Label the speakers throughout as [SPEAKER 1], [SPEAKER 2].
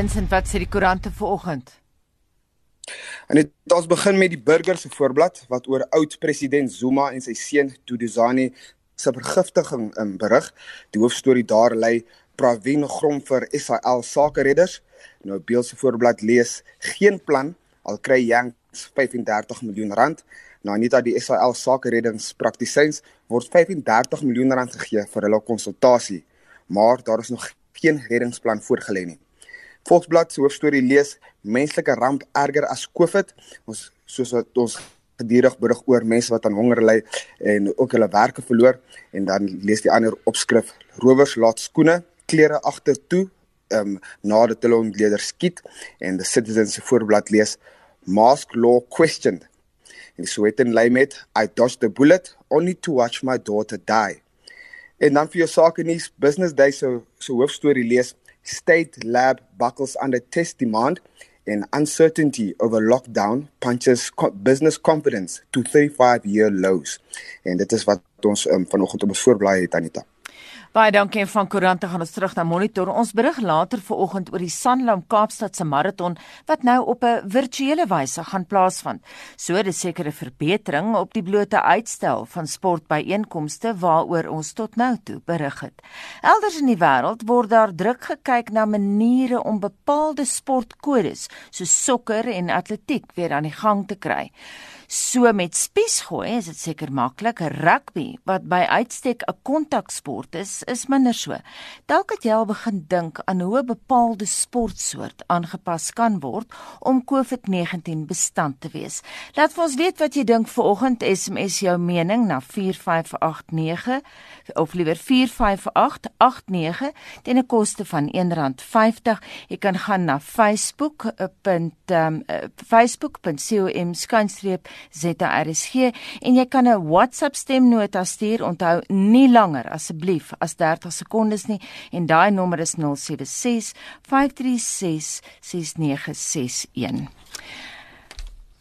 [SPEAKER 1] Vincent, wat sê die koerante vanoggend?
[SPEAKER 2] En dit ons begin met die burger se voorblad wat oor oud-president Zuma en sy seun Duduzane se vergiftiging in berig. Die hoofstorie daar lê Pravin Grom vir SAL sakeredders. Nou Beeld se voorblad lees geen plan al kry Yanks 35 miljoen rand. Nou Anita die SAL sakereddingspraktisyns word 35 miljoen rand gegee vir hulle konsultasie, maar daar is nog geen reddingsplan voorgelê nie. Volksblad se hoofstorie lees menslike ramp erger as COVID. Ons soos wat ons gedurig berig oor mense wat aan honger ly en ook hulle werke verloor en dan lees die ander opskrif rowers laat skoene klere agter toe um, nadat hulle ontleder skiet en the citizens se voorblad lees mask law questioned en so het en lê met i dodged the bullet only to watch my daughter die en dan vir jou sake nuus business day so so hoofstorie lees state lab buckles under test demand and uncertainty over lockdown punches co business confidence to 35 year lows. En dit is wat ons um, vanoggend op ons voorblaai het Anita.
[SPEAKER 1] Baie dankie van Koerante gaan ons terug na Monitor. Ons berig later vanoggend oor die Sanlam Kaapstad se maraton wat nou op 'n virtuele wyse gaan plaasvind. So dis sekere verbetering op die blote uitstel van sportbyeenkomste waaroor ons tot nou toe berig het. Elders in die wêreld word daar druk gekyk na maniere om bepaalde sportkodes soos sokker en atletiek weer aan die gang te kry. So met spiesgooi is dit seker maklik. Rugby wat by uitstek 'n kontaksport is, is minder so. Dalk het jy al begin dink aan hoe 'n bepaalde sportsoort aangepas kan word om COVID-19 bestand te wees. Laat ons weet wat jy dink vanoggend. SMS jou mening na 4589 of liewer 45889 teen 'n koste van R1.50. Jy kan gaan na facebook.com um, facebook.com skynstreep ZRSG en jy kan 'n WhatsApp stemnota stuur. Onthou nie langer asseblief as 30 sekondes nie en daai nommer is 076 536 6961.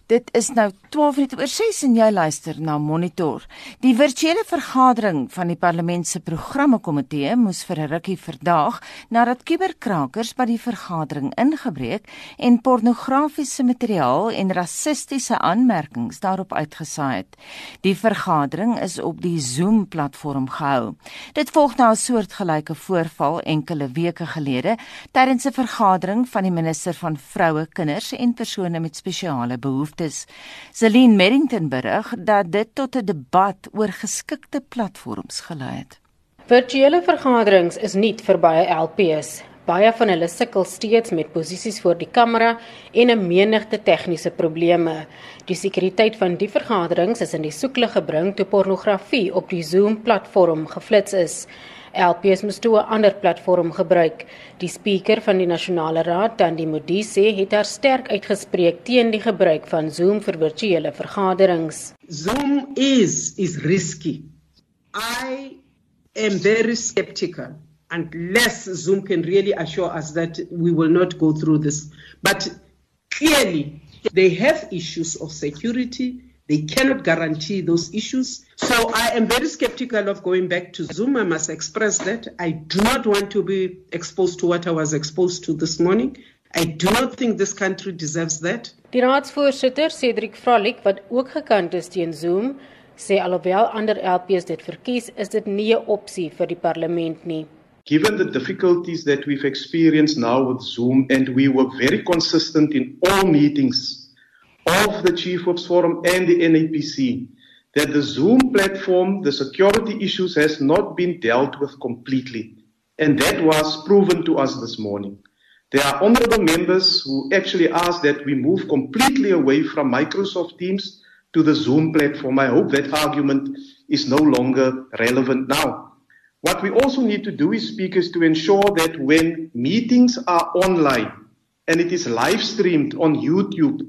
[SPEAKER 1] Dit is nou 12 minute oor 6 en jy luister na Monitor. Die virtuele vergadering van die Parlement se programme komitee moes vir 'n rukkie verdaag nadat kuberkrakers by die vergadering ingebreek en pornografiese materiaal en rassistiese aanmerkings daarop uitgesaai het. Die vergadering is op die Zoom-platform gehou. Dit volg na 'n soortgelyke voorval enkele weke gelede tydens 'n vergadering van die minister van vroue, kinders en persone met spesiale behoeftes behoeftes. Celine Merrington berig dat dit tot 'n debat oor geskikte platforms gelei het.
[SPEAKER 3] Virtuele vergaderings is nie vir baie LPs. Baie van hulle sukkel steeds met posisies voor die kamera en 'n menigte tegniese probleme. Die sekuriteit van die vergaderings is in die soeklig gebring toe pornografie op die Zoom-platform geflits is. LPS moes toe 'n ander platform gebruik. Die spreker van die Nasionale Raad, Tandi Modise, het haar sterk uitgespreek teen die gebruik van Zoom vir virtuele vergaderings.
[SPEAKER 4] Zoom is is risky. I am very skeptical unless Zoom can really assure us that we will not go through this. But clearly they have issues of security They cannot guarantee those issues. So I am very skeptical of going back to Zoom. I must express that. I do not want to be exposed to what I was exposed to this morning. I do not think this country deserves that.
[SPEAKER 3] Die raadsvoorsitter Cedric Vrolik wat ook gekant is teen Zoom, sê alhoewel ander LPs dit verkies, is dit nie 'n opsie vir die parlement nie.
[SPEAKER 5] Given the difficulties that we've experienced now with Zoom and we were very consistent in all meetings of the Chief Ops Forum and the NAPC that the Zoom platform, the security issues has not been dealt with completely. And that was proven to us this morning. There are honorable members who actually asked that we move completely away from Microsoft Teams to the Zoom platform. I hope that argument is no longer relevant now. What we also need to do is speakers to ensure that when meetings are online and it is live streamed on YouTube,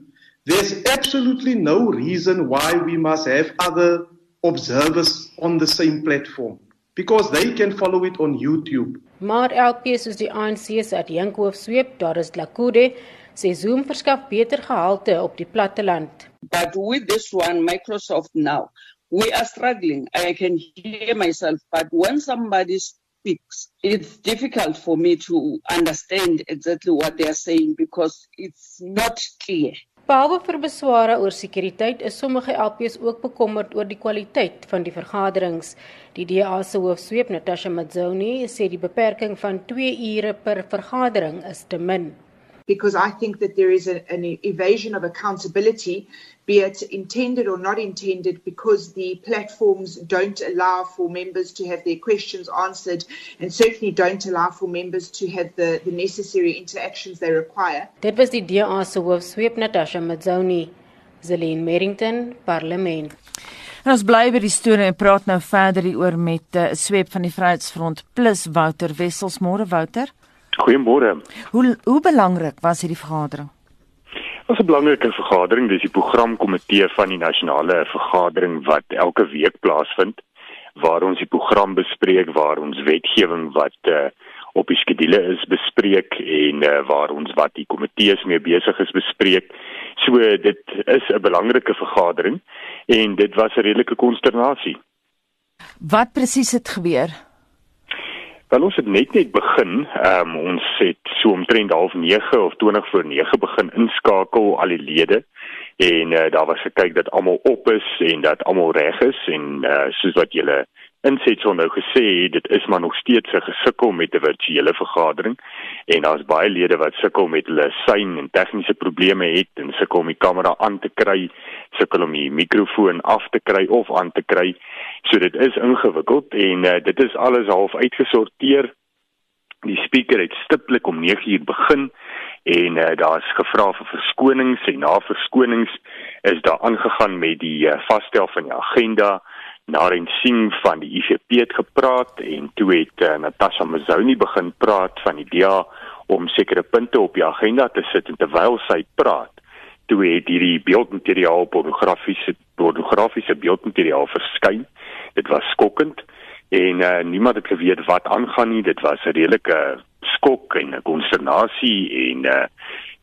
[SPEAKER 5] There's absolutely no reason why we must have other observers on the same platform because they can follow it on YouTube.
[SPEAKER 3] Maar LPS soos die ANC se adjunkhoof sweep, daar is Lakude, sê Zoom verskaf beter gehalte op die platteland.
[SPEAKER 6] But with this one Microsoft now, we are struggling. I can hear myself, but when somebody speaks, it's difficult for me to understand exactly what they are saying because it's not clear.
[SPEAKER 3] Behalwe vir besware oor sekuriteit, is sommige LPs ook bekommerd oor die kwaliteit van die vergaderings. Die DA se hoofsweep Natasha Mazzoni sê die beperking van 2 ure per vergadering is te min.
[SPEAKER 7] Because I think that there is a, an evasion of accountability, be it intended or not intended, because the platforms don't allow for members to have their questions answered and certainly don't allow for members to have the, the necessary interactions they require.
[SPEAKER 3] Dit was die DA se hoofsweep Natasha Mazzoni, Zelene Merrington, Parlement.
[SPEAKER 1] En ons bly by die storie en praat nou verder hieroor met 'n uh, sweep van die Vryheidsfront plus Wouter Wessels. Môre Wouter.
[SPEAKER 8] Goeiemôre.
[SPEAKER 1] Hoe hoe belangrik was hierdie vergadering?
[SPEAKER 8] Dit was 'n belangrike vergadering, dis die programkomitee van die nasionale vergadering wat elke week plaasvind waar ons die program bespreek, waar ons wetgewing wat uh, op die skedule is bespreek en uh, waar ons wat die komitees mee besig is bespreek. So dit is 'n belangrike vergadering en dit was 'n redelike konsternasie.
[SPEAKER 1] Wat presies het gebeur?
[SPEAKER 8] Wel ons het net net begin. Ehm um, ons het so omtrent half 9 of 20 voor 9 begin inskakel al die lede en uh, daar was gekyk dat almal op is en dat almal reg is en uh, soos wat julle inset so nou gesê dit is maar nog steeds 'n gesukkel met 'n virtuele vergadering en daar's baie lede wat sukkel met hulle sein en tegniese probleme het en sukkel om die kamera aan te kry, sukkel om die mikrofoon af te kry of aan te kry. So dit is ingewikkeld en uh, dit is alles half uitgesorteer. Die spreker het stiptelik om 9uur begin en uh, daar's gevra vir verskonings en na verskonings is daar aangegaan met die uh, vasstel van die agenda Naren Singh van die IFP het gepraat en toe het uh, Natasha Mazoni begin praat van die DA om sekere punte op die agenda te sit en terwyl sy praat toe het hierdie beeldmateriaal pornografiese pornografiese beeldmateriaal verskyn. Dit was skokkend en uh, niemand het geweet wat aangaan nie. Dit was 'n redelike skok en 'n konsternasie en uh,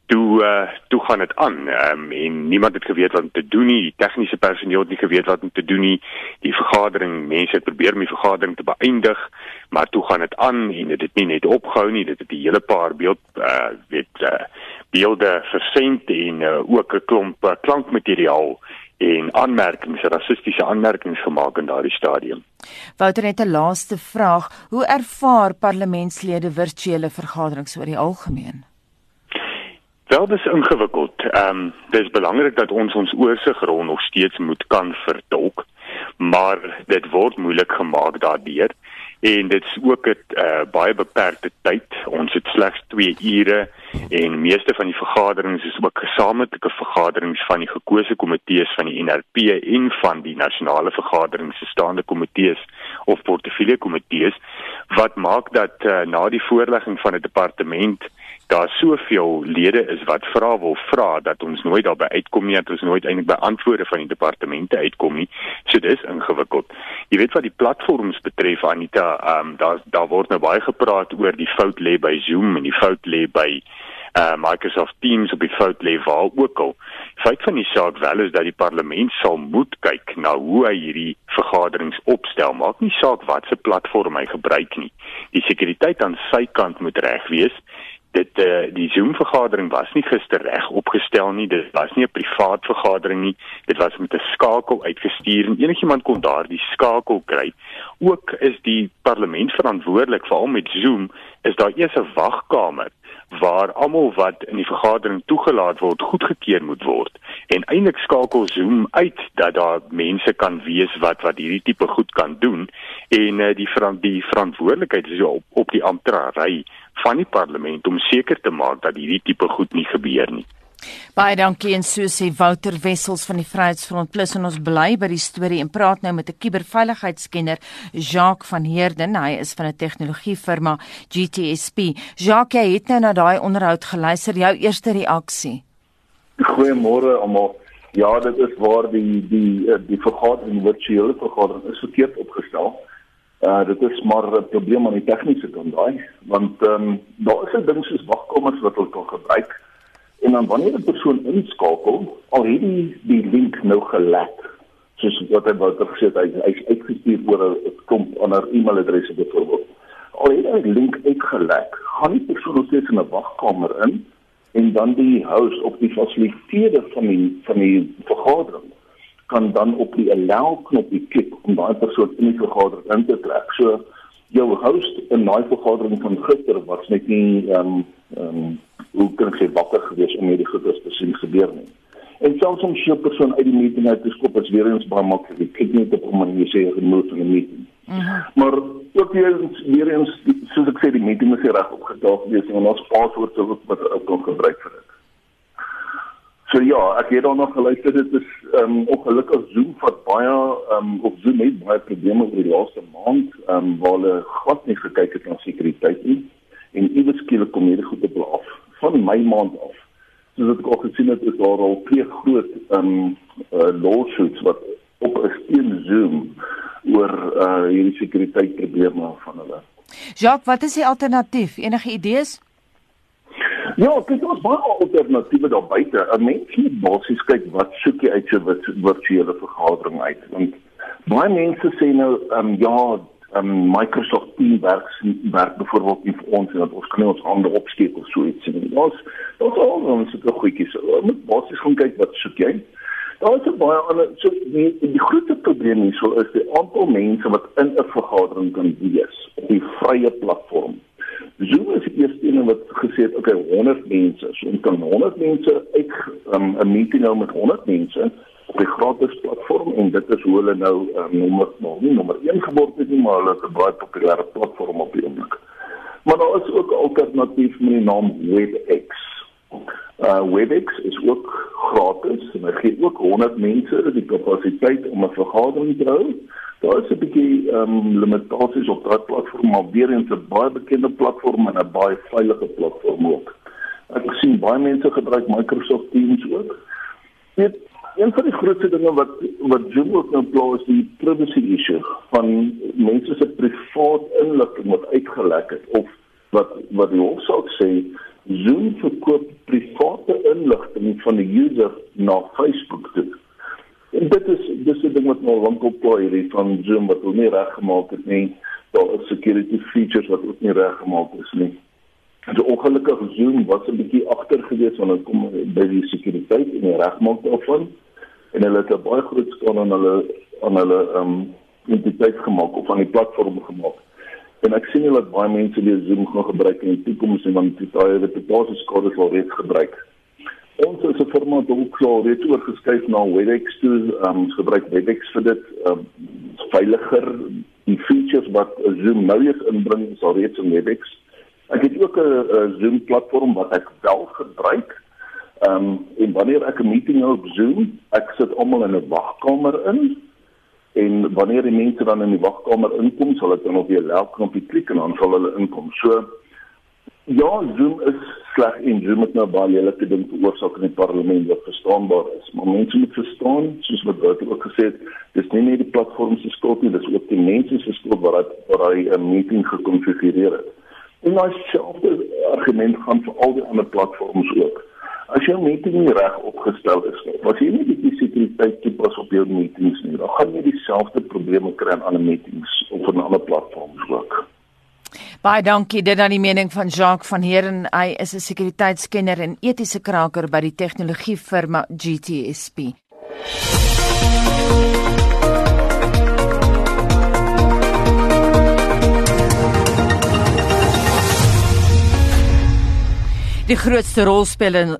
[SPEAKER 8] toe uh, toe gaan dit aan. Um, en niemand het geweet wat om te doen nie. Die tegniese personeel het nie geweet wat om te doen nie. Die vergadering mense het probeer om die vergadering te beëindig maar toe gaan dit aan en dit het nie net opgehou nie. Dit het 'n hele paar beeld uh, weet uh, beelde versend en uh, ook 'n klomp uh, klankmateriaal en aanmerkings rassistiese aanmerkings gemaak in daardie stadium.
[SPEAKER 1] Wouter het 'n laaste vraag. Hoe ervaar parlementslede virtuele vergaderings oor die algemeen
[SPEAKER 8] Wel dis ingewikkeld. Ehm um, dis belangrik dat ons ons oorsigrol nog steeds moet kan vertolk, maar dit word moeilik gemaak daardeur en dit is ook 'n uh, baie beperkte tyd. Ons het slegs 2 ure en meeste van die vergaderings is ook gesamentlike vergaderings van die gekose komitees van die NRP en van die nasionale vergaderings se staande komitees of portefeulje komitees wat maak dat uh, na die voorlegging van 'n departement daar soveel lede is wat vra wil vra dat ons nooit daarby uitkom nie dat ons nooit eintlik by antwoorde van die departemente uitkom nie. So dis ingewikkeld. Jy weet wat die platforms betref Anita, ehm um, daar daar word nou baie gepraat oor die fout lê by Zoom en die fout lê by uh Microsoft Teams op die fout lê waar ook al. Feit van die saak wel is dat die parlement sal moet kyk na hoe hy hierdie vergaderings opstel. Maak nie saak wat se platform hy gebruik nie. Die sekuriteit aan sy kant moet reg wees dit uh, die Zoom vergadering was nie gister reg opgestel nie. Dit was nie 'n privaat vergadering nie. Dit was met 'n skakel uitgestuur en enigiemand kon daardie skakel kry. Ook is die parlement verantwoordelik veral met Zoom is daar eers 'n wagkamer waar almal wat in die vergadering toegelaat word goedgekeur moet word en eintlik skakel Zoom uit dat daar mense kan wees wat wat hierdie tipe goed kan doen en uh, die die verantwoordelikheid is op op die amptenary van die parlement om seker te maak dat hierdie tipe goed nie gebeur nie.
[SPEAKER 1] Baie dankie en so sê Wouter Wessels van die Vryheidsfront Plus en ons bly by die storie en praat nou met 'n kuberveiligheidskenner Jacques van Heerden. Hy is van 'n tegnologiefirma GTSP. Jacques, jy het nou na daai onderhoud geluister. Jou eerste reaksie.
[SPEAKER 9] Goeiemôre almal. Ja, dit is waar die die die vergadering virtuele vergadering is verkeerd opgestel. Uh dit is maar 'n probleem aan die tegniese kant daai, want ehm um, daar is 'n ding soos wagkamers wat hulle kan gebruik en dan wanneer 'n persoon inskakel, al het die die link nou gelek, soos wat hy wou gesê het, hy hy's uitgestuur oor 'n klomp ander e-mailadresse byvoorbeeld. al het hy link uitgelek, gaan die persoon steeds in 'n wagkamer in en dan die host of die fasiliteerder van die van die vergadering kan dan op die allow knoppie klik om daai persoon in die vergadering in te trek. So jou host in daai vergadering van gister was net nie ehm um, ehm um, hoe kan ek sê wakker gewees om hierdie goeie te sien gebeur nie. En selfs om so 'n persoon uit die meeting uit te skop is weer eens baie maklik. Kyk net op hoe jy sê genoeg van 'n meeting. Uh -huh. Maar ook weer eens weer eens soos ek sê die meeting is reg opgedaag wees en ons paswoord sou wat ek kan gebruik vir dit. So ja, ek het dan nog geluister dit is ehm um, ongelukkig Zoom vat baie ehm um, op Zoom het baie probleme oor die laaste maand ehm um, waar hulle glad nie gekyk het na sekuriteit nie en iewers skielik kom hierdie goed op af van my maand af soos wat ek al gesien het is daar al twee groot um uh, lawsuits wat op 'n steen Zoom oor uh hierdie sekuriteitprobleme van hulle.
[SPEAKER 1] Jacques, wat is die alternatief? Enige idees?
[SPEAKER 9] Ja, kyk ons baie alternatiewe daar buite. 'n Mens moet basies kyk wat soek jy uit 'n virtuele vergadering uit. Want baie mense sê nou, ehm um, ja, um, Microsoft Teams werk werk byvoorbeeld nie vir ons en dat ons kan nie ons hande opsteek of so iets nie. Ons ons al ons het 'n goedjies. Ons moet basies gaan kyk wat soek jy. Daar is baie ander so die, die grootste probleem hier sou is die aantal mense wat in 'n vergadering kan wees op die vrye platform. Zoom is die eerste een wat gesê het, okay, 100 mense. So ons kan 100 mense uit um, 'n meeting hou met 100 mense op die gratis platform en dit is hoe hulle nou um, nommer nou nie nommer 1 geword het nie maar hulle het 'n baie populêre platform op die oomblik. Maar daar is ook 'n alternatief met die naam WebEx. Uh WebEx is ook gratis en hy gee ook 100 mense die kapasiteit om 'n vergadering te hou. Daar is 'n bietjie ehm um, limitasies op daardie platform maar weer eens 'n baie bekende platform en 'n baie veilige platform ook. Ek sien baie mense gebruik Microsoft Teams ook. Net Een van die grootste dinge wat wat Zoom ook nou pla is die privacy issue van mense se privaat inligting wat uitgelek het of wat wat die hof sou sê Zoom verkoop private inligting van die user na Facebook toe. En dit is dis 'n ding wat nou lank op pla hierdie van Zoom wat hulle nie reggemaak het nie. Daar is security features wat ook nie reggemaak is nie. So ongelukkig Zoom was 'n bietjie agter gewees wanneer dit kom by die sekuriteit en die regmaak daarvan en hulle het 'n baie groot skade aan hulle aan hulle ehm um, identiteit gemaak of aan die platform gemaak. En ek sien hulle baie mense weer Zoom gaan gebruik in die toekoms en dan die daai reputasie skade sal reeds gebruik. Ons is 'n firma wat ook al reeds oorgeskuif na WebEx toe, ehm um, gebruik WebEx vir dit ehm um, veiliger die features wat Zoom nou eens inbring, is al reeds in WebEx. Ek het ook 'n Zoom platform wat ek wel gebruik Ehm um, en wanneer ek 'n meeting hou op Zoom, ek sit almal in 'n wagkamer in en wanneer die mense dan in die wagkamer inkom, sal ek dan op die knoppie klik en dan sal hulle inkom. So ja, Zoom is sleg en Zoom het nou baie lelike ding veroorsaak in die parlement wat verstaanbaar is. Maar mense moet verstaan, soos wat Bert ook gesê het, dis nie net die platform se skuld nie, dis ook die mense se skuld wat wat hy 'n meeting gekonfigureer het. En daai selfde argument gaan vir al die ander platforms ook. As jou meeting nie reg opgestel is nie, as jy nie die sekuriteit toepas op jou meetings nie, dan gaan jy dieselfde probleme kry aan ander meetings of op ander platforms ook.
[SPEAKER 1] Baie dankie. Dit dan die mening van Jacques van Heeren. Hy is 'n sekuriteitskenner en etiese kraker by die tegnologiefirma GTSP. Die grootste rolspeler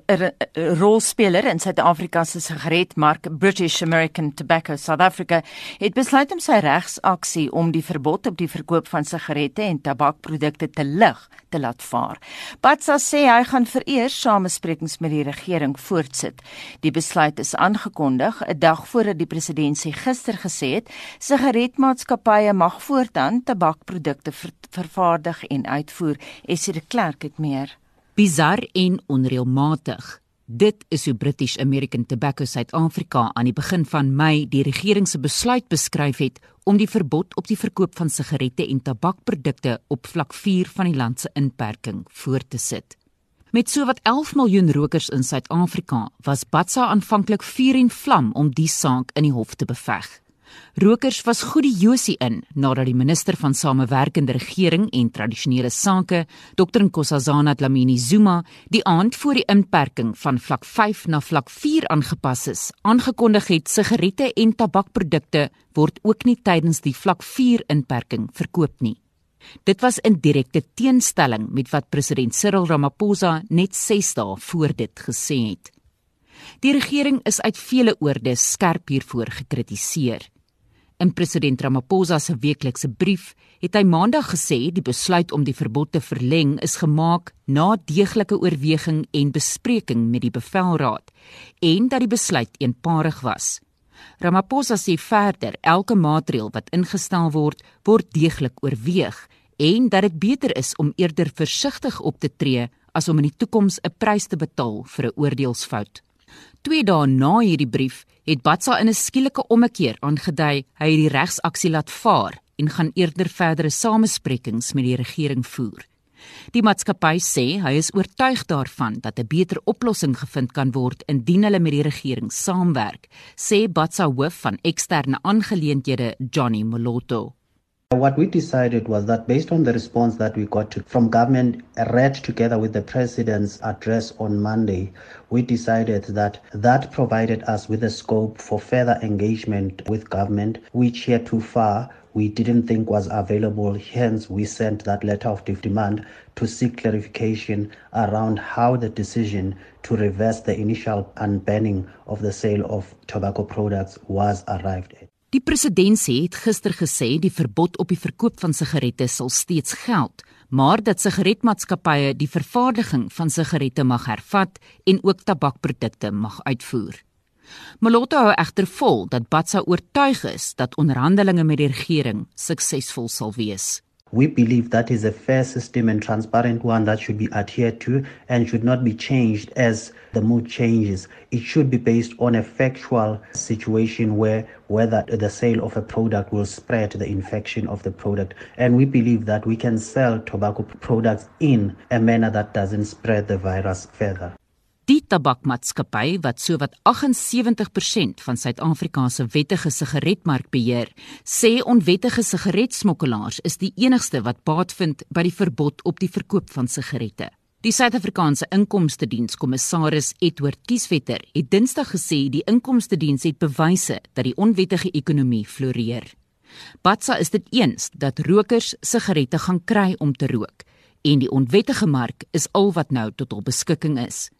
[SPEAKER 1] rolspeler in Suid-Afrika se sigaretmark, British American Tobacco South Africa, het besluit om sy regsaksie om die verbod op die verkoop van sigarette en tabakprodukte te lig te laat vaar. Patsa sê hy gaan vereers samesprekings met die regering voortsit. Die besluit is aangekondig 'n dag voordat die president gister gesê het sigaretmaatskappye mag voortaan tabakprodukte ver vervaardig en uitvoer. Esie de Klerk het meer
[SPEAKER 10] bizar en onreëlmatig. Dit is hoe British American Tobacco Suid-Afrika aan die begin van Mei die regering se besluit beskryf het om die verbod op die verkoop van sigarette en tabakprodukte op vlak 4 van die land se inperking voort te sit. Met sowat 11 miljoen rokers in Suid-Afrika was Batsa aanvanklik vuur en vlam om die saak in die hof te beveg. Rokers was goed die Josie in nadat die minister van Samewerkende Regering en Tradisionele Sake, Dr Nkosazana Dlamini Zuma, die aand voor die inperking van vlak 5 na vlak 4 aangepas is, aangekondig het sigarette en tabakprodukte word ook nie tydens die vlak 4 inperking verkoop nie. Dit was in direkte teenstelling met wat president Cyril Ramaphosa net 6 dae voor dit gesê het. Die regering is uit vele oorde skerp hiervoor gekritiseer. In president Ramaphosa se weeklikse brief het hy maandag gesê die besluit om die verbod te verleng is gemaak na deeglike oorweging en bespreking met die bevelraad en dat die besluit eenparig was. Ramaphosa sê verder elke maatreël wat ingestel word, word deeglik oorweeg en dat dit beter is om eerder versigtig op te tree as om in die toekoms 'n prys te betaal vir 'n oordeelsfout. 2 dae na hierdie brief het Batsa in 'n skielike ommekeer aangedui hy het die regsaksie laat vaar en gaan eerder verdere samesprekings met die regering voer. Die maatskappy sê hy is oortuig daarvan dat 'n beter oplossing gevind kan word indien hulle met die regering saamwerk, sê Batsa hoof van eksterne aangeleenthede Johnny Moloto.
[SPEAKER 11] What we decided was that based on the response that we got to, from government read together with the president's address on Monday, we decided that that provided us with a scope for further engagement with government, which heretofar we didn't think was available. Hence, we sent that letter of demand to seek clarification around how the decision to reverse the initial unbanning of the sale of tobacco products was arrived at.
[SPEAKER 10] Die president het gister gesê die verbod op die verkoop van sigarette sal steeds geld, maar dat sigaretmaatskappye die vervaardiging van sigarette mag hervat en ook tabakprodukte mag uitvoer. Moloto hou egter vol dat Batsa oortuig is dat onderhandelinge met die regering suksesvol sal wees.
[SPEAKER 11] We believe that is a fair system and transparent one that should be adhered to and should not be changed as the mood changes. It should be based on a factual situation where whether the sale of a product will spread the infection of the product. And we believe that we can sell tobacco products in a manner that doesn't spread the virus further.
[SPEAKER 10] Die tabakmaatskappy wat sowat 78% van Suid-Afrika se wettige sigaretmark beheer, sê onwettige sigaretsmokkelaars is die enigste wat baat vind by die verbod op die verkoop van sigarette. Die Suid-Afrikaanse Inkomste Diens kommissaris Edward Kieswetter het Dinsdag gesê die Inkomste Diens het bewyse dat die onwettige ekonomie floreer. Batsa is dit eens dat rokers sigarette gaan kry om te rook en die onwettige mark is al wat nou tot hul beskikking is.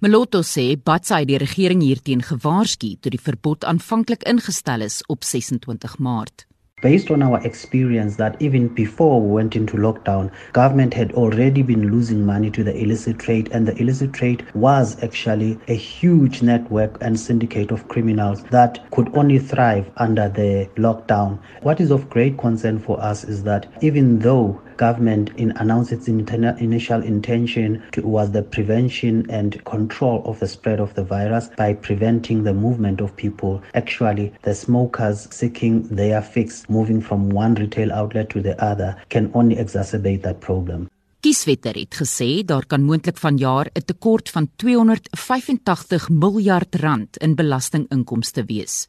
[SPEAKER 10] Meloto sê Batsa het die regering hierteen gewaarsku toe die verbod aanvanklik ingestel is op 26 Maart.
[SPEAKER 11] Based on our experience that even before we went into lockdown, government had already been losing money to the illicit trade and the illicit trade was actually a huge network and syndicate of criminals that could only thrive under the lockdown. What is of great concern for us is that even though government in announced its initial intention to, was the prevention and control of the spread of the virus by preventing the movement of people. Actually, the smokers seeking their fix, moving from one retail outlet to the other, can only exacerbate that problem.
[SPEAKER 10] Kieswetter het gesê daar kan moontlik vanjaar 'n tekort van 285 miljard rand in belastinginkomste wees.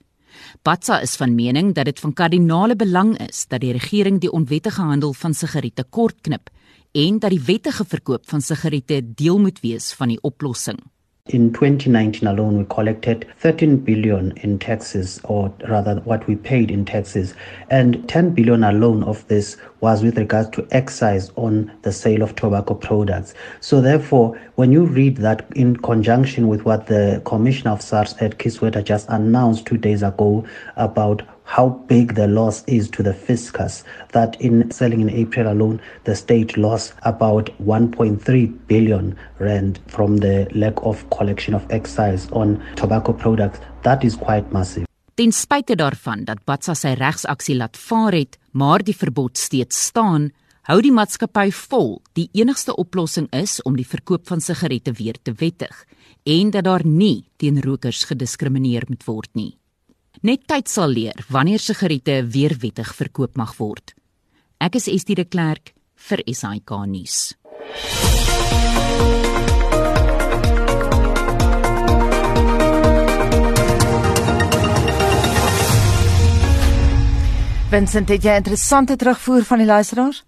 [SPEAKER 10] Batsa is van mening dat dit van kardinale belang is dat die regering die onwettige handel van sigarette kortknip en dat die wettige verkoop van sigarette deel moet wees van die oplossing.
[SPEAKER 11] In 2019 alone, we collected 13 billion in taxes, or rather, what we paid in taxes, and 10 billion alone of this was with regards to excise on the sale of tobacco products. So, therefore, when you read that in conjunction with what the Commissioner of SARS, Ed Kisweta, just announced two days ago about how big the loss is to the fiscus that in selling in April alone the state lost about 1.3 billion rand from the lack of collection of excise on tobacco products that is quite massive
[SPEAKER 10] Ten spyte daarvan dat Batsa sy regsaksie laat vaar het, maar die verbod steeds staan, hou die maatskappy vol die enigste oplossing is om die verkoop van sigarette weer te wettig en dat daar nie teen rokers gediskrimineer moet word nie. Net tyd sal leer wanneer sigarette weer wettig verkoop mag word. Ek is Estie de Klerk vir SAK nuus.
[SPEAKER 1] Vincent, het jy interessante terugvoer van die luisteraars?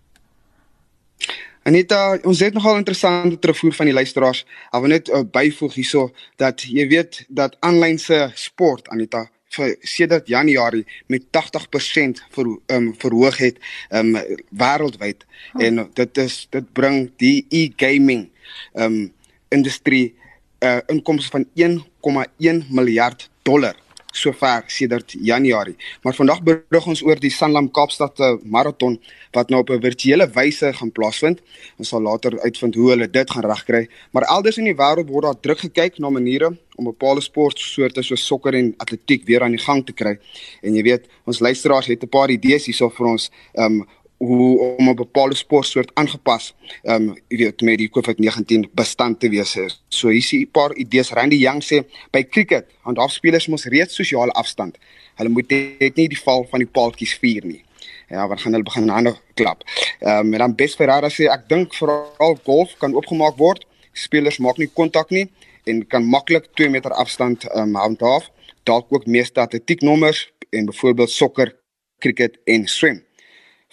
[SPEAKER 2] Anita, ons het nogal interessante terugvoer van die luisteraars. Ek wil net uh, byvoeg hierso dat jy weet dat aanlyn se sport Anita vir sedert Januarie met 80% ver, um, verhoog het um wêreldwyd oh. en dit is dit bring die e-gaming um industrie uh, inkomste van 1,1 miljard dollar sover sedert Januarie. Maar vandag berig ons oor die Sanlam Kaapstad eh, maraton wat nou op 'n virtuele wyse gaan plaasvind. Ons sal later uitvind hoe hulle dit gaan regkry. Maar elders in die wêreld word daar druk gekyk na maniere om bepaalde sportsoorte soos sokker en atletiek weer aan die gang te kry. En jy weet, ons luisteraars het 'n paar idees hierso vir ons um hoe om 'n bepaalde sportsoort aangepas ehm um, jy weet met die COVID-19 bestand te wees. So hier is 'n paar idees. Randy Young sê by cricket, want daar spelers mos reeds sosiale afstand. Hulle moet net nie die val van die paaltjies vier nie. Ja, wat gaan hulle begin 'n klap. Ehm um, en dan Bes Ferreira sê ek dink veral golf kan oopgemaak word. Spelers maak nie kontak nie en kan maklik 2 meter afstand ehm um, handhaaf. Dalk ook meeste atletieknommers en byvoorbeeld sokker, cricket en swem.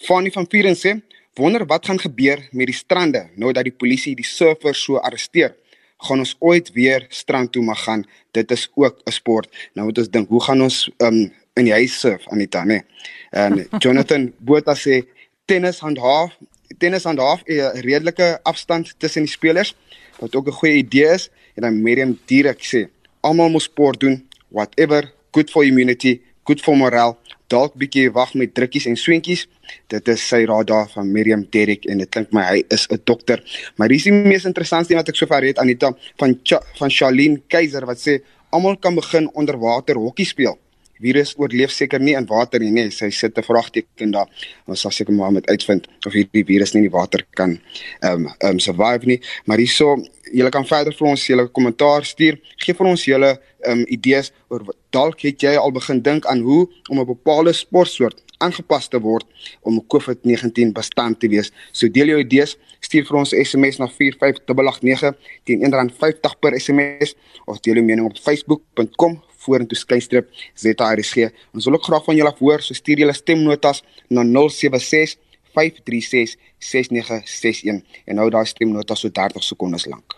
[SPEAKER 2] Fanny van Vieren sê, wonder wat gaan gebeur met die strande nou dat die polisie die surfers so arresteer. Gaan ons ooit weer strand toe mag gaan? Dit is ook 'n sport. Nou moet ons dink, hoe gaan ons um, in die huis surf Anita, né? En Jonathan Botha sê tennis handhaaf, tennis handhaaf 'n redelike afstand tussen die spelers wat ook 'n goeie idee is. En dan Miriam direk sê, almal moet sport doen, whatever, good for immunity, good for morale dalk bietjie wag met drukkies en swentjies. Dit is sy raad daar van Miriam Derrick en dit klink my hy is 'n dokter. Maar hier is die mees interessantste wat ek sover het Anita van Cha, van Charlene Keiser wat sê almal kan begin onder water hokkie speel. Virus oorleef seker nie in water nie, nee, sy sit 'n vraagteken daar. Ons sal seker maar met uitvind of hierdie virus nie in die water kan ehm um, ehm um, survive nie. Maar hierso, julle kan verder vir ons julle kommentaar stuur. Geef vir ons julle ehm um, idees oor dalk het jy al begin dink aan hoe om 'n bepaalde sportsoort aangepas te word om COVID-19 bestand te wees. So deel jou idees, stuur vir ons SMS na 45889 teen R1.50 per SMS of deel jou mening op facebook.com vorentoe skynstreep ZRSG. Ons wil ook graag van julle hoor, so stuur julle stemnotas na 076 536 6961 en hou daai stemnota so 30 sekondes lank.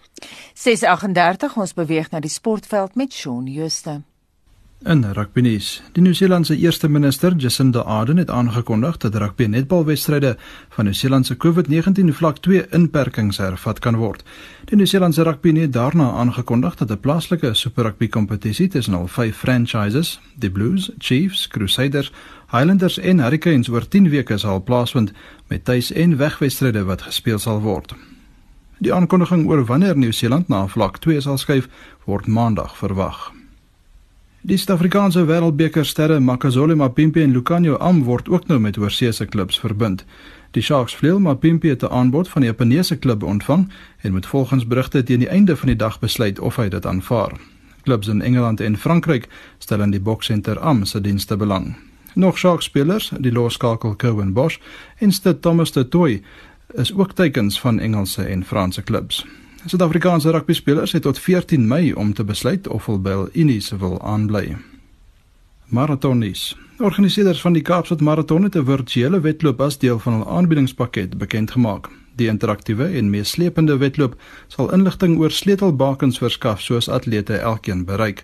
[SPEAKER 1] 638 ons beweeg na die sportveld met Shaun Jooste.
[SPEAKER 12] In rugby nuus, die Nieu-Seelandse eerste minister, Jacinda Ardern, het aangekondig dat rugby netbalwedstryde van Nieu-Seeland se COVID-19 vlak 2 inperkings hervat kan word. Die Nieu-Seelandse rugby het daarna aangekondig dat 'n plaaslike Super Rugby kompetisie tussen al vyf franchises, die Blues, Chiefs, Crusaders, Highlanders en Hurricanes oor 10 weke sal plaasvind met tuis- en wegwedstryde wat gespeel sal word. Die aankondiging oor wanneer Nieu-Seeland na vlak 2 sal skuif, word maandag verwag. Die Suid-Afrikaanse Wêreldbeker sterre Makazole Mapimpi en Lucanio Am word ook nou met oorseese klubs verbind. Die Sharks vleuel Mapimpi het 'n aanbod van die Japaneese klub ontvang en moet volgens berigte teen die einde van die dag besluit of hy dit aanvaar. Klubs in Engeland en Frankryk stel in die boksenter Am se dienste belang. Nog Sharks spelers, die losskakel Cowan Bosch en Stud Thomas de Toey, is ook teikens van Engelse en Franse klubs. Suid-Afrikaanse rugbyspelers het tot 14 Mei om te besluit of hulle by Unis wil aanbly. Maratonies. Organiseerders van die Kaapstad Marathon het 'n virtuele wedloop as deel van hul aanbiedingspakket bekend gemaak. Die interaktiewe en meeslepende wedloop sal inligting oor sleutelbakens verskaf soos atlete elkeen bereik.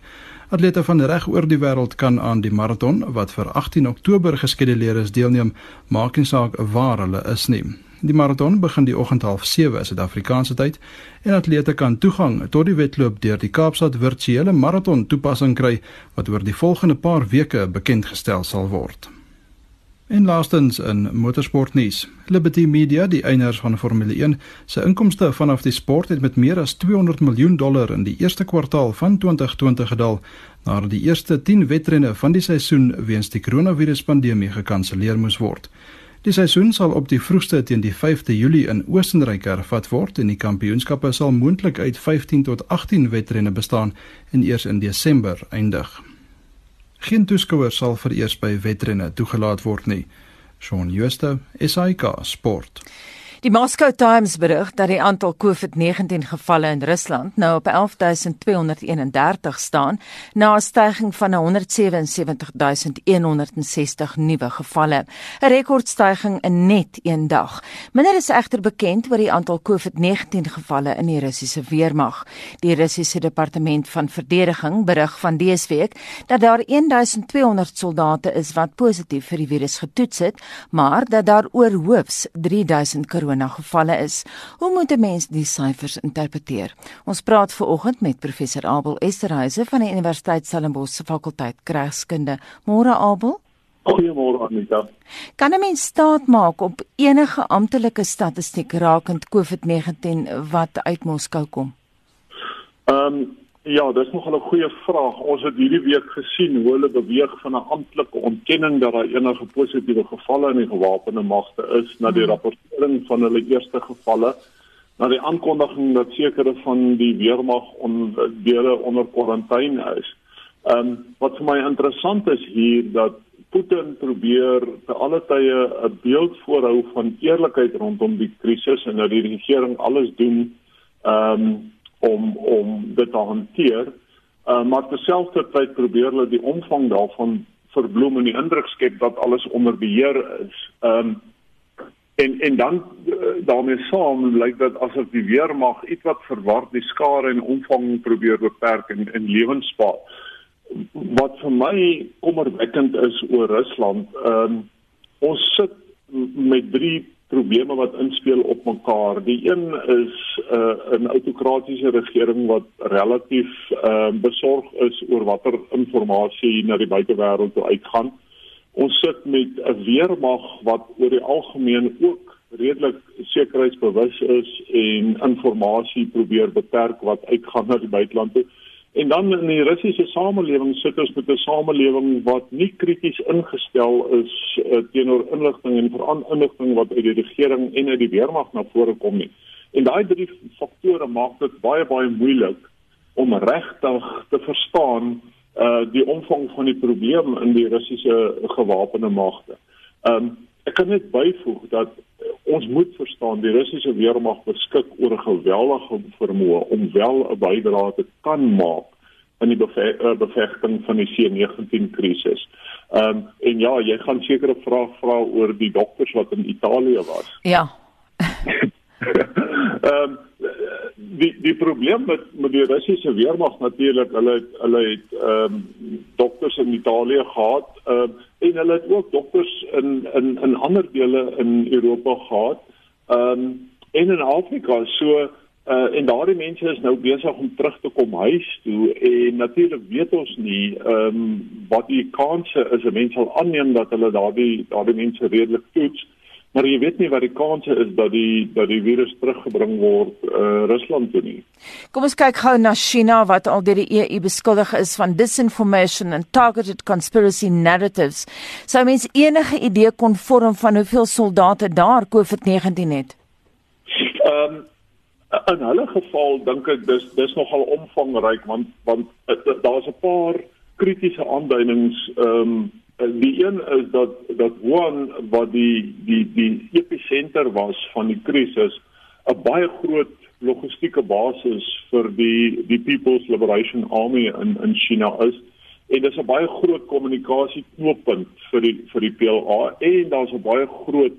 [SPEAKER 12] Atlete van reg oor die wêreld kan aan die marathon wat vir 18 Oktober geskeduleer is deelneem, maak nie saak waar hulle is nie. Die maraton begin die oggend half 7 Suid-Afrikaanse tyd en atlete kan toegang tot die wedloop deur die Kaapstad virtuele maraton toepassing kry wat oor die volgende paar weke bekend gestel sal word. En laastens in motorsportnuus. Liberty Media, die eienaars van Formule 1, se inkomste vanaf die sport het met meer as 200 miljoen dollar in die eerste kwartaal van 2020 gedaal nadat die eerste 10 wedrenne van die seisoen weens die koronaviruspandemie gekanselleer moes word. Die seisoen sal op die vroegste teen die 5de Julie in Oostenryk hervat word en die kampioenskappe sal moontlik uit 15 tot 18 wedrenne bestaan en eers in Desember eindig. Geen toeskouers sal vereers by wedrenne toegelaat word nie. Shaun Schuster, SAK Sport.
[SPEAKER 1] Die Moscow Times berig dat die aantal COVID-19 gevalle in Rusland nou op 11231 staan, na 'n stygings van 177160 nuwe gevalle, 'n rekordstygings in net een dag. Minder is egter bekend oor die aantal COVID-19 gevalle in die Russiese weermag. Die Russiese departement van verdediging berig van dese week dat daar 1200 soldate is wat positief vir die virus getoets het, maar dat daar oor hoofs 3000 koronagevalle is. Hoe moet 'n mens die syfers interpreteer? Ons praat ver oggend met professor Abel Esterhuise van die Universiteit Stellenbosch se fakulteit Kragskunde. Môre Abel?
[SPEAKER 13] Goeiemôre Anita.
[SPEAKER 1] Kan 'n mens staat maak op enige amptelike statistiek rakend COVID-19 wat uit Moskou kom?
[SPEAKER 13] Ehm um, Ja, dis nog 'n goeie vraag. Ons het hierdie week gesien hoe hulle beweeg van 'n amptelike ontkenning dat daar enige positiewe gevalle in die gewapende magte is na die hmm. rapportering van hulle eerste gevalle na die aankondiging dat sekere van die weermag onderdele onder kwarantyne is. Ehm um, wat vir my interessant is hier dat Putin probeer te alle tye 'n beeld voorhou van eerlikheid rondom die krisis en dat die regering alles doen ehm um, om om dit te hanteer. Uh, maar terselfdertyd probeer hulle die omvang daarvan verbloem en die indruk skep dat alles onder beheer is. Ehm um, en en dan uh, daarmee saam lyk dit asof die weermag ietwat verward die skare en omvang probeer beperk en en lewens spaar. Wat vir my kommerwekkend is oor Rusland, ehm um, ons sit met drie probleme wat inspel op mekaar. Die een is 'n uh, 'n autokratiese regering wat relatief uh, besorg is oor watter inligting na die buitewêreld toe uitgaan. Ons sit met 'n weermag wat oor die algemeen ook redelik sekuriteitsbewus is en inligting probeer beperk wat uitgaan na die buiteland toe. En dan in die Russiese samelewing sit ons met 'n samelewing wat nie krities ingestel is uh, teenoor inligting en veral inligting wat uit die regering en uit die weermag na vore kom nie. En daai drie faktore maak dit baie baie moeilik om regtig te verstaan uh die omvang van die probleem in die Russiese gewapende magte. Um ek kan net byvoeg dat ons moet verstaan die Russiese weermag beskik oor 'n geweldige vermoë om wel 'n bydrae te kan maak in die eh, bevegting van die C19 krisis. Ehm um, en ja, jy gaan sekere vrae vra oor die dokters wat in Italië was.
[SPEAKER 1] Ja.
[SPEAKER 13] Ehm um, die die probleem met met die Russiese weermag natuurlik, hulle het, hulle het ehm um, dokters in Italië gehad. Ehm um, en hulle het ook dokters in in in ander dele in Europa gehad. Ehm um, en in Afrika so uh, en daardie mense is nou besig om terug te kom huis toe en natuurlik weet ons nie ehm um, wat die kanse is 'n mens sal aanneem dat hulle daardie daardie mense redelik toets maar jy weet nie wat die kanse is dat die dat die virus teruggebring word uh Rusland toe nie.
[SPEAKER 1] Kom ons kyk gou na China wat al deur die EU beskuldig is van disinformation and targeted conspiracy narratives. Sou mens enige idee kon vorm van hoeveel soldate daar COVID-19 het?
[SPEAKER 13] Ehm um, in hulle geval dink ek dis dis nogal omvangryk want want uh, daar's 'n paar kritiese aanduidings ehm um, die een is dat dat Wuhan wat die die die episenter was van die krisis 'n baie groot logistieke basis vir die die People's Liberation Army in in China is. En dit is 'n baie groot kommunikasieknooppunt vir die vir die PLA en daar's 'n baie groot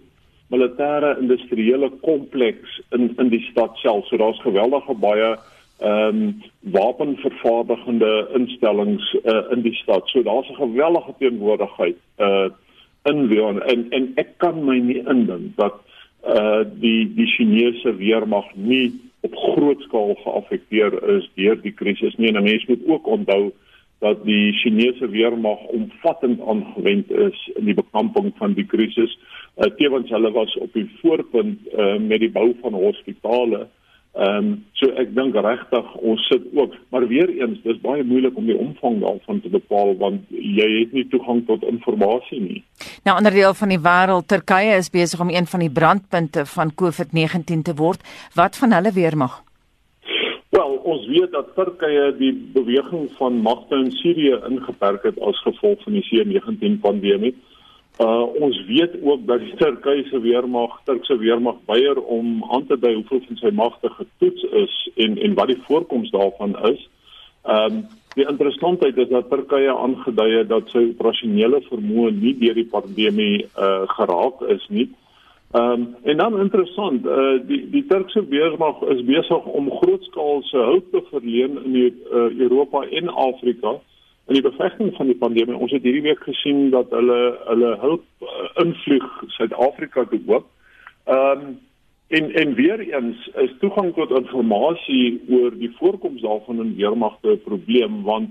[SPEAKER 13] militêre industriële kompleks in in die stad self. So daar's geweldige baie ehm um, wapenvervaardigende instellings uh, in die stad. So daar's 'n geweldige teenwoordigheid uh in Wuhan en en ek kan my nie indink dat uh die die Chinese weermag nie op groot skaal geaffekteer is deur die krisis nie. En mense moet ook onthou dat die Chinese weermag omvattend aangewend is in die bekamping van die krisis. Uh, tevens hulle was op die voorpunt uh, met die bou van hospitale Ehm um, so ek dink regtig ons sit ook maar weer eens dis baie moeilik om die omvang daarvan te bepaal want jy het nie toegang tot inligting nie.
[SPEAKER 1] Nou ander deel van die wêreld Turkye is besig om een van die brandpunte van COVID-19 te word. Wat van hulle weermag?
[SPEAKER 13] Wel, ons weet dat Turkye die beweging van magte in Sirië ingeperk het as gevolg van die C19 pandemie. Uh ons weet ook dat die Turkye weermag, Turkse weermag weier om aan te dui hoeveel van sy magte getoets is en en wat die voorkoms daarvan is. Ehm um, die interessantheid is dat Turkye aangedui het dat sy operasionele vermoë nie deur die pandemie uh geraak is nie. Ehm um, en dan interessant, uh die die Turkse weermag is besig om grootskaalse hulp te verleen in die, uh, Europa en Afrika in die bevegting van die pandemie. Ons het hierdie week gesien dat hulle hulle hulp uh, invlieg Suid-Afrika toe ook. Ehm um, en en weer eens is toegang tot inligting oor die voorkoms daarvan in weermagte 'n probleem want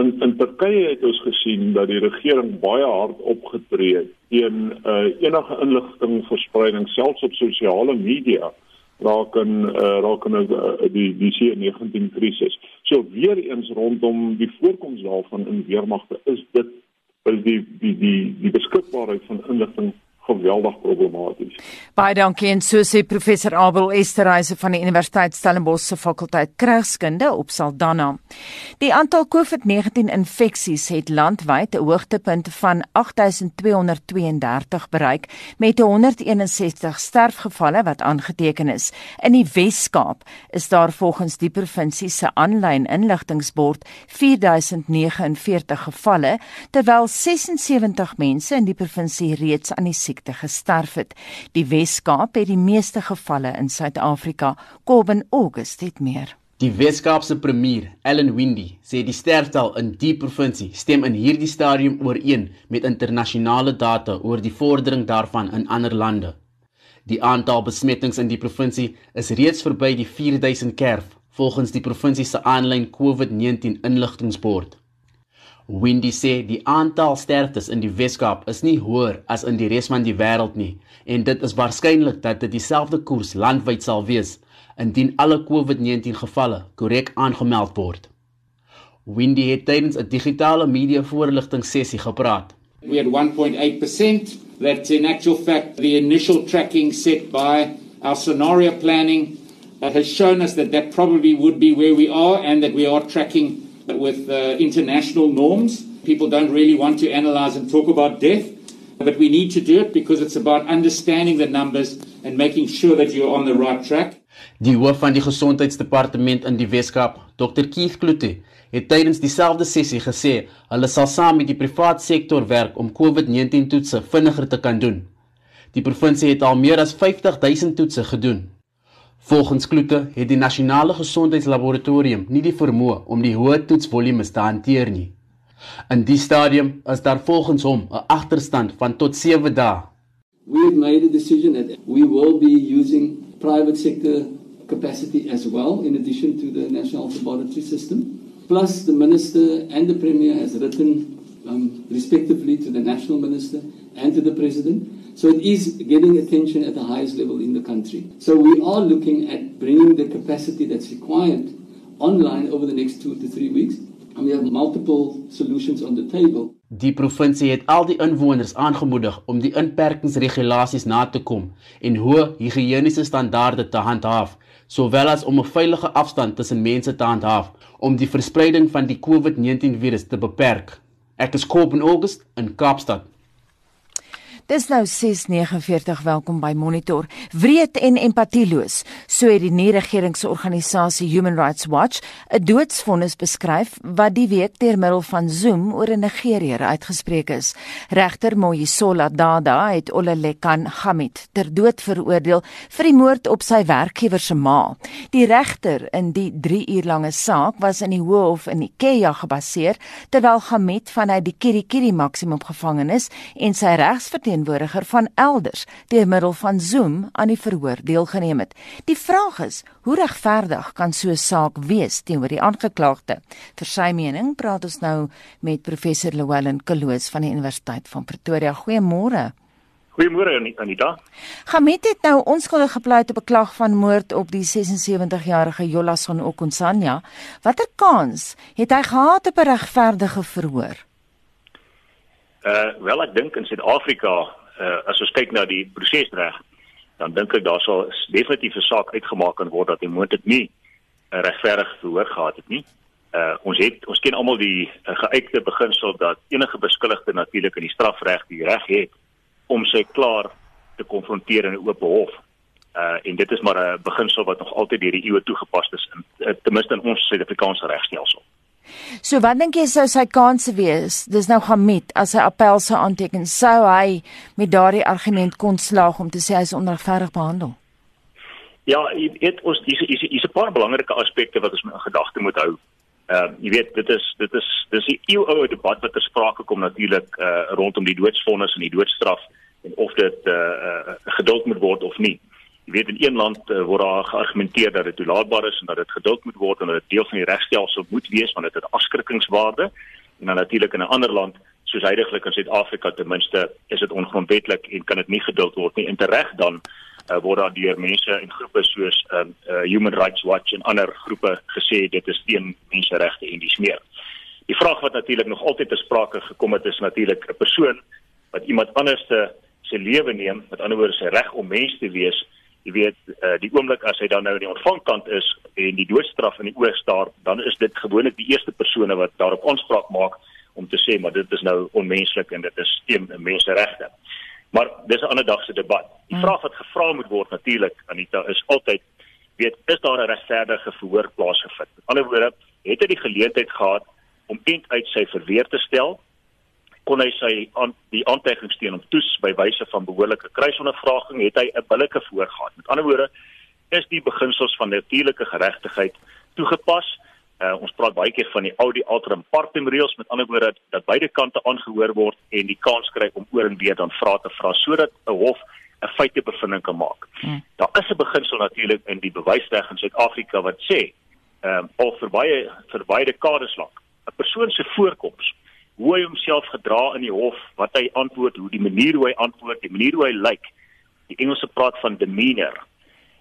[SPEAKER 13] in in Turkye het ons gesien dat die regering baie hard opgetree het teen uh, enige inligting verspreiding selfs op sosiale media raak in uh, raak in uh, die die C19 krisis. So weer eens rondom die voorkoms daarvan in weermagte is dit is die die die die beskikbaarheid van inligting geweldig problematies.
[SPEAKER 1] Baie dankie en so sê professor Abel Esterhuise van die Universiteit Stellenbosch se fakulteit Krygskunde op Saldanha. Die aantal COVID-19 infeksies het landwyd 'n hoogtepunt van 8232 bereik met 161 sterfgevalle wat aangeteken is. In die Wes-Kaap is daar volgens die provinsie se aanlyn inligtingbord 4049 gevalle terwyl 76 mense in die provinsie reeds aan die siekte gesterf het. Die Wes-Kaap het die meeste gevalle in Suid-Afrika. Kobben August het meer.
[SPEAKER 14] Die Wes-Kaapse premier, Ellen Windy, sê die sterftal in die provinsie stem in hierdie stadium ooreen met internasionale data oor die vordering daarvan in ander lande. Die aantal besmettings in die provinsie is reeds verby die 4000 kerf volgens die provinsie se aanlyn COVID-19 inligtingbord. Windy sê die aantal sterftes in die Weskaap is nie hoër as in die res van die wêreld nie en dit is waarskynlik dat dit dieselfde koers landwyd sal wees indien alle COVID-19 gevalle korrek aangemeld word. Windy het tydens 'n digitale media voorligting sessie gepraat.
[SPEAKER 15] We had 1.8% that's in actual fact the initial tracking set by our scenario planning that has shown us that that probably would be where we are and that we are tracking with uh, international norms. People don't really want to analyze and talk about death, but we need to do it because it's about understanding the numbers and making sure that you're on the right track.
[SPEAKER 14] Die hoof van die gesondheidsdepartement in die Weskaap, Dr Keith Kloete, het tydens dieselfde sessie gesê hulle sal saam met die private sektor werk om COVID-19 toetse vinniger te kan doen. Die provinsie het al meer as 50 000 toetse gedoen. Volgens Kloete het die nasionale gesondheidslaboratorium nie die vermoë om die hoë toetsvolumes te hanteer nie. In die stadium is daar volgens hom 'n agterstand van tot 7 dae.
[SPEAKER 16] We have made a decision that we will be using private sector capacity as well in addition to the national laboratory system. Plus the minister and the premier has written um, respectively to the national minister and to the president So it is getting attention at the highest level in the country. So we are looking at bringing the capacity that's required online over the next 2 to 3 weeks. And we have multiple solutions on the table.
[SPEAKER 14] Die provinsie het al die inwoners aangemoedig om die inperkingsregulasies na te kom en hoë higiëniese standaarde te handhaaf, sowel as om 'n veilige afstand tussen mense te handhaaf om die verspreiding van die COVID-19 virus te beperk. Ek is Koop in August in Kaapstad.
[SPEAKER 1] Dis nou 6:49 welkom by Monitor. Wreed en empatieloos, so het die nie-regeringsorganisasie Human Rights Watch 'n doodsvonnis beskryf wat die week deur middel van Zoom oor 'n Nigeriër uitgespreek is. Regter Moyisola Dada het Olalekan Hamid ter dood veroordeel vir die moord op sy werkgewer se ma. Die regter in die 3 uur lange saak was in die Hof in Ikeja gebaseer terwyl Hamid vanuit die Kirikiri maksimum gevangenis en sy regsverteen verteenwoordiger van elders deur middel van Zoom aan die verhoor deelgeneem het. Die vraag is, hoe regverdig kan so 'n saak wees teenoor die aangeklaagde? Vir sy mening praat ons nou met professor Llewellyn Kloos van die Universiteit van Pretoria. Goeiemôre.
[SPEAKER 17] Goeiemôre Anita.
[SPEAKER 1] Gamet het nou onskuldig gepleit op 'n klag van moord op die 76-jarige Jolason Okunsanya. Watter kans het hy gehad op 'n regverdige verhoor?
[SPEAKER 17] Uh wel ek dink in Suid-Afrika uh as ons kyk na die prosesreg dan dink ek daar sal definitief 'n saak uitgemaak kan word dat hy moontlik nie 'n regverdige verhoor gehad het nie. Uh ons het ons ken almal die uh, geuite beginsel dat enige beskuldigde natuurlik in die strafreg die reg het om sy klaar te konfronteer in 'n oop hof. Uh en dit is maar 'n beginsel wat nog altyd deur die eeue toegepas is in uh, ten minste in ons Suid-Afrikaanse regstelsel.
[SPEAKER 1] So wat dink jy sou sy kanse wees? Dis nou Hamid as hy appel sou aanteken, sou hy met daardie argument kon slaag om te sê hy is onregverdig behandel?
[SPEAKER 17] Ja, dit ons dis is is 'n paar belangrike aspekte wat ons in gedagte moet hou. Ehm uh, jy weet dit is dit is dis 'n eeuoue debat wat ter sprake kom natuurlik uh, rondom die doodsvonnis en die doodstraf en of dit uh, uh, geduld moet word of nie. Jy weet in een land uh, word daar geargumenteer dat dit toelaatbaar is en dat dit geduld moet word en dat dit deel van die regstelsel moet wees want dit het afskrikkingswaarde. En dan natuurlik in 'n ander land soos heidaglik in Suid-Afrika ten minste is dit ongrondwettig en kan dit nie geduld word nie. En tereg dan uh, word daar deur mense en groepe soos um, uh, Human Rights Watch en ander groepe gesê dit is teen menseregte en dis meer. Die vraag wat natuurlik nog altyd ter sprake gekom het is natuurlik 'n persoon wat iemand anders se se lewe neem, met ander woorde sy reg om mens te wees jy weet uh, die oomblik as hy dan nou in die ontvangkant is en die doodstraf in die oog staar dan is dit gewoonlik die eerste persone wat daarop aanspraak maak om te sê maar dit is nou onmenslik en dit is teen menseregte. Maar dis 'n ander dag se debat. Die hmm. vraag wat gevra moet word natuurlik Anita is altyd weet is daar 'n regverdige verhoor plaasgevind? Met ander woorde, het hy die geleentheid gehad om eind uit sy verweer te stel kon hy sy aan die aantekening steen om toets by wyse van behoorlike kruisondervraging het hy 'n billike voorgaan. Met ander woorde is die beginsels van natuurlike geregtigheid toegepas. Uh, ons praat baie keer van die Audi Alteram Partem reëls met ander woorde dat, beide kante aangehoor word en die kans kry om oor en weer dan vra te vra sodat 'n hof 'n feitebevinding kan maak. Hmm. Daar is 'n beginsel natuurlik in die bewysreg in Suid-Afrika wat sê ehm um, al vir baie vir baie dekades lank 'n persoon se voorkoms hoe hy homself gedra in die hof, wat hy antwoord, hoe die manier hoe hy antwoord, die manier hoe hy lyk. Die Engelse praat van demeanor.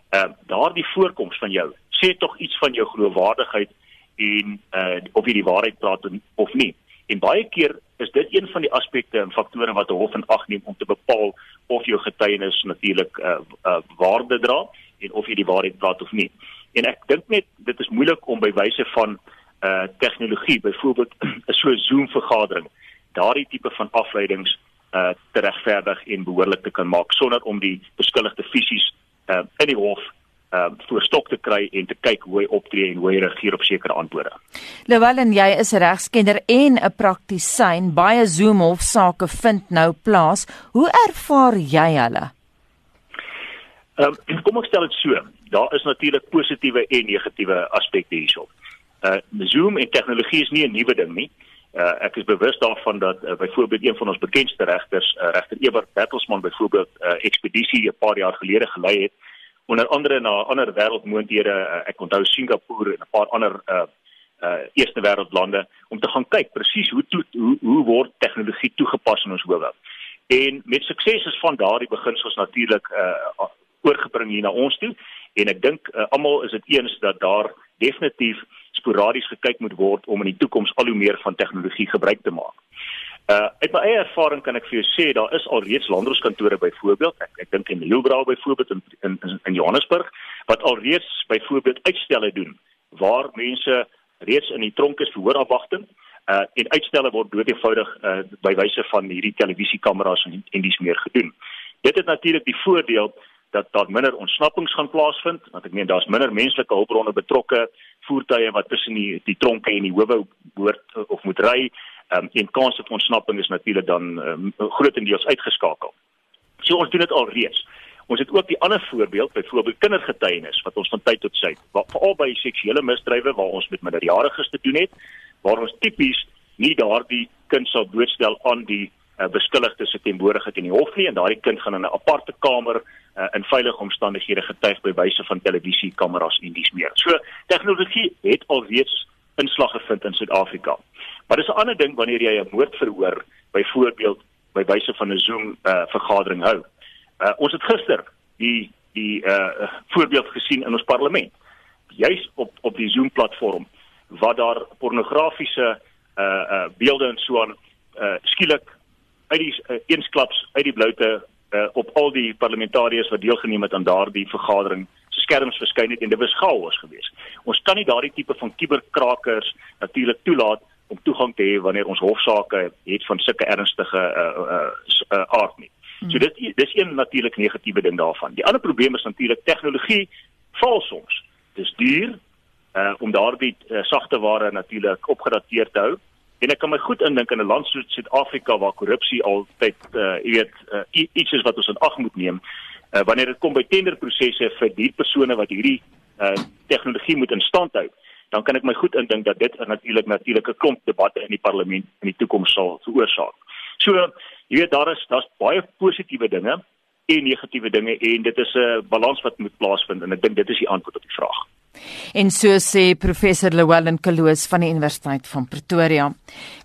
[SPEAKER 17] Ehm uh, daardie voorkoms van jou sê tog iets van jou geloofwaardigheid en uh of jy die waarheid praat of nie. En baie keer is dit een van die aspekte en faktore wat 'n hof in ag neem om te bepaal of jou getuienis natuurlik uh, uh waarde dra en of jy die waarheid praat of nie. En ek dink net dit is moeilik om by wyse van uh tegnologie, byvoorbeeld 'n so Zoom vergadering, daardie tipe van afleidings uh te regverdig en behoorlik te kan maak sonder om die beskuldigde fisies uh in die hof uh voor stok te kry en te kyk hoe hy optree en hoe hy reageer op sekere antwoorde.
[SPEAKER 1] Lewellen, jy is 'n regskenner en 'n praktisyn. Baie Zoom hofsaake vind nou plaas. Hoe ervaar jy hulle?
[SPEAKER 17] Ehm um, kom ek stel dit so. Daar is natuurlik positiewe en negatiewe aspekte hierso. Uh Zoom en tegnologie is nie 'n nuwe ding nie. Uh ek is bewus daarvan dat uh, byvoorbeeld een van ons bekendste regters, uh, regter Ebert Bertelsmann byvoorbeeld 'n uh, ekspedisie 'n paar jaar gelede gelei het onder andere na ander wêreldmoondhede, uh, ek onthou Singapore en 'n paar ander uh uh eerste wêreldlande om te gaan kyk presies hoe toe, hoe hoe word tegnologie toegepas in ons howe. En met sukses is van daardie beginsels natuurlik uh oorgebring hier na ons toe en ek dink uh, almal is dit eens dat daar definitief sporadies gekyk moet word om in die toekoms al hoe meer van tegnologie gebruik te maak. Uh uit my eie ervaring kan ek vir jou sê daar is al reeds landrooskantore byvoorbeeld ek ek dink in Hielbrau byvoorbeeld in, in in Johannesburg wat al reeds byvoorbeeld uitstelle doen waar mense reeds in die tronk is vir hoorafwagting uh en uitstelle word doodgewoonig uh by wyse van hierdie televisiekameras en en dis meer gedoen. Dit het natuurlik die voordeel dat daar minder ontsnappings gaan plaasvind want ek meen daar's minder menslike hulpbronne betrokke voertuie wat tussen die die tronke en die howe behoort eh, of moet ry um, en kans op ontsnapping is natuurlik dan um, grootendeels uitgeskakel. So ons doen dit al reeds. Ons het ook die ander voorbeeld, byvoorbeeld kindergetuienis wat ons van tyd tot tyd, veral by seksuele misdrywe waar ons met minderjariges te doen het, waar ons tipies nie daardie kind sal doodstel aan die uh, beskuldigde se teenwoordigheid in die hof nie en daardie kind gaan in 'n aparte kamer uh, in veilige omstandighede getuig by wyse van televisiekameras en dies meer. So tegnologie het alreeds inslag gevind in Suid-Afrika. Maar dis 'n ander ding wanneer jy 'n moordverhoor byvoorbeeld by wyse van 'n Zoom uh, vergadering hou. Uh, ons het gister die die uh, voorbeeld gesien in ons parlement. Juis op op die Zoom platform waar daar pornografiese uh uh beelde en so aan uh skielik uit die uh, eensklaps uit die bloute uh, op al die parlementariërs wat deelgeneem het aan daardie vergadering se skerms verskyn het en dit was chaos geweest. Ons kan nie daardie tipe van kuberkrakers natuurlik toelaat om toegang te hê wanneer ons hofsaake het van sulke ernstige uh, uh, uh, aard nie.
[SPEAKER 8] So dit dis een natuurlik negatiewe ding daarvan. Die ander probleem is natuurlik tegnologie val soms. Dis duur uh om daardie uh, sagte ware natuurlik opgedateer te hou. En ek kan my goed indink in 'n land soos Suid-Afrika waar korrupsie altyd uh jy weet uh, iets is wat ons in ag moet neem. Uh wanneer dit kom by tenderprosesse vir die persone wat hierdie uh tegnologie moet in stand hou, dan kan ek my goed indink dat dit natuurlik natuurlike klomp debatte in die parlement in die toekoms sal veroorsaak. So jy weet daar is daar's baie positiewe dinge en negatiewe dinge en dit is 'n balans wat moet plaasvind en ek dink dit is die antwoord op die vraag.
[SPEAKER 1] En so sê professor Llewellyn Kloos van die Universiteit van Pretoria.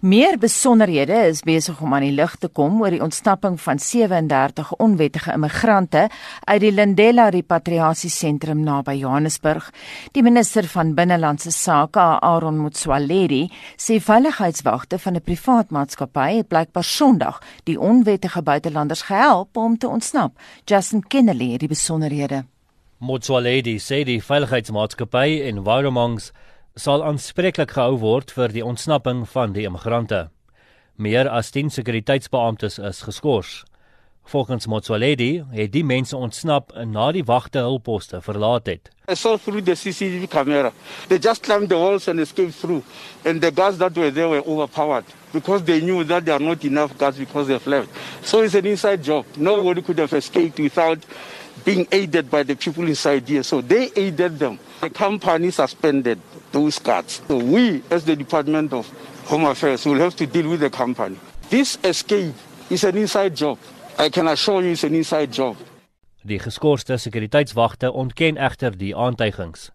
[SPEAKER 1] Meer besonderhede is besig om aan die lig te kom oor die ontsnapping van 37 onwettige immigrante uit die Lindela Repatriasiesentrum naby Johannesburg. Die minister van Binnelandse Sake, Aaron Motsoaledi, sê veiligheidswagte van 'n privaat maatskappy het blykbaar Sondag die onwettige buitelanders gehelp om te ontsnap. Justin Kennedy het die besonderhede.
[SPEAKER 18] Motsoaledi sê die veiligheidsmaatskappy en Wiremongs sal aanspreeklik gehou word vir die ontsnapping van die immigrante. Meer as 10 sekuriteitsbeamptes is geskort. Volgens Motsoaledi het die mense ontsnap na die wagte hulpposte verlaat het.
[SPEAKER 19] I saw through the CCTV camera. They just climbed the walls and escaped through. And the guards that were there were overpowered because they knew that there are not enough guards because they've left. So it's an inside job. Nobody could have escaped without being aided by the people inside here. So they aided them. The company suspended those cards. So we, as the Department of Home Affairs, will have to deal with the company. This escape is an inside job. I can assure you it's an inside job.
[SPEAKER 18] Die geskorste sekuriteitswagte ontken egter die aantuigings.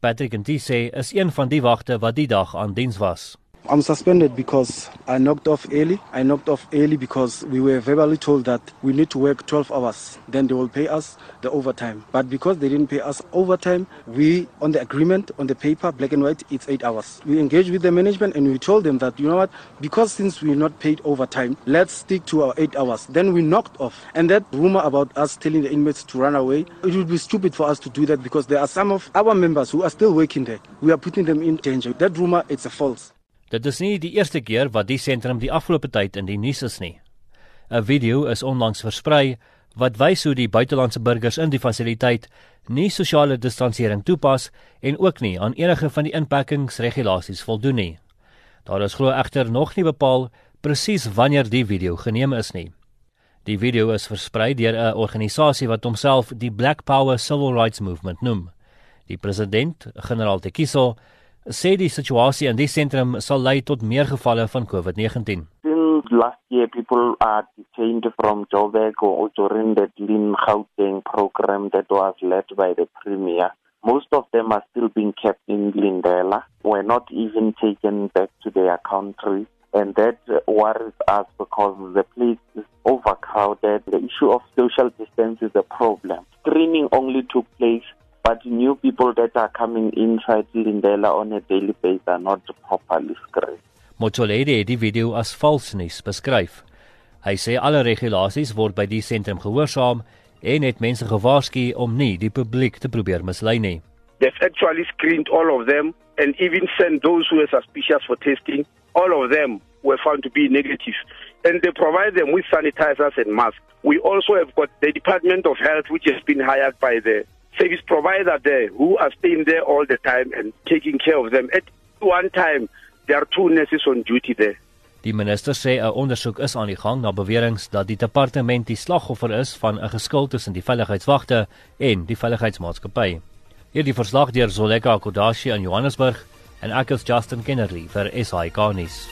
[SPEAKER 18] Patrick Ntise is een van die wagte wat die dag aan diens was.
[SPEAKER 20] I'm suspended because I knocked off early. I knocked off early because we were verbally told that we need to work 12 hours. Then they will pay us the overtime. But because they didn't pay us overtime, we, on the agreement, on the paper, black and white, it's eight hours. We engaged with the management and we told them that, you know what, because since we're not paid overtime, let's stick to our eight hours. Then we knocked off. And that rumor about us telling the inmates to run away, it would be stupid for us to do that because there are some of our members who are still working there. We are putting them in danger. That rumor, it's a false.
[SPEAKER 18] Dit is nie die eerste keer wat die sentrum die afgelope tyd in die nuus is nie. 'n Video is onlangs versprei wat wys hoe die buitelandse burgers in die fasiliteit nie sosiale distansering toepas en ook nie aan enige van die inperkingsregulasies voldoen nie. Daar is glo egter nog nie bepaal presies wanneer die video geneem is nie. Die video is versprei deur 'n organisasie wat homself die Black Power Civil Rights Movement noem. Die president, generaal Tekiso, sê die situasie in die sentrum sal lei tot meer gevalle van COVID-19.
[SPEAKER 21] Since last year people are detained from Joburg or during the Lean Gauteng program that was led by the premier. Most of them are still being kept in Lindela. We're not even taken back to their country. And that worries us because the place is overcrowded. The issue of social distance is a problem. Screening only took place but new people that are coming inside Lindela on a daily basis are not properly screened.
[SPEAKER 18] Motsoledi het die video as vals nuus beskryf. Hy sê alle regulasies word by die sentrum gehoorsaam en het mense gewaarsku om nie die publiek te probeer mislei nie.
[SPEAKER 22] They've actually screened all of them and even sent those who were suspicious for testing. All of them were found to be negative. And they provide them with sanitizers and masks. We also have got the Department of Health, which has been hired by the service provider there who are staying there all the time and taking care of them. At one time, there are two nurses on duty there.
[SPEAKER 18] Die minister sê 'n ondersoek is aan die gang na beweringe dat die departement die slagoffer is van 'n geskil tussen die veiligheidswagte en die veiligheidsmaatskappy. Hierdie verslag deur Zoleka Kodashi in Johannesburg en ek is Justin Kennerly vir SI Garnis.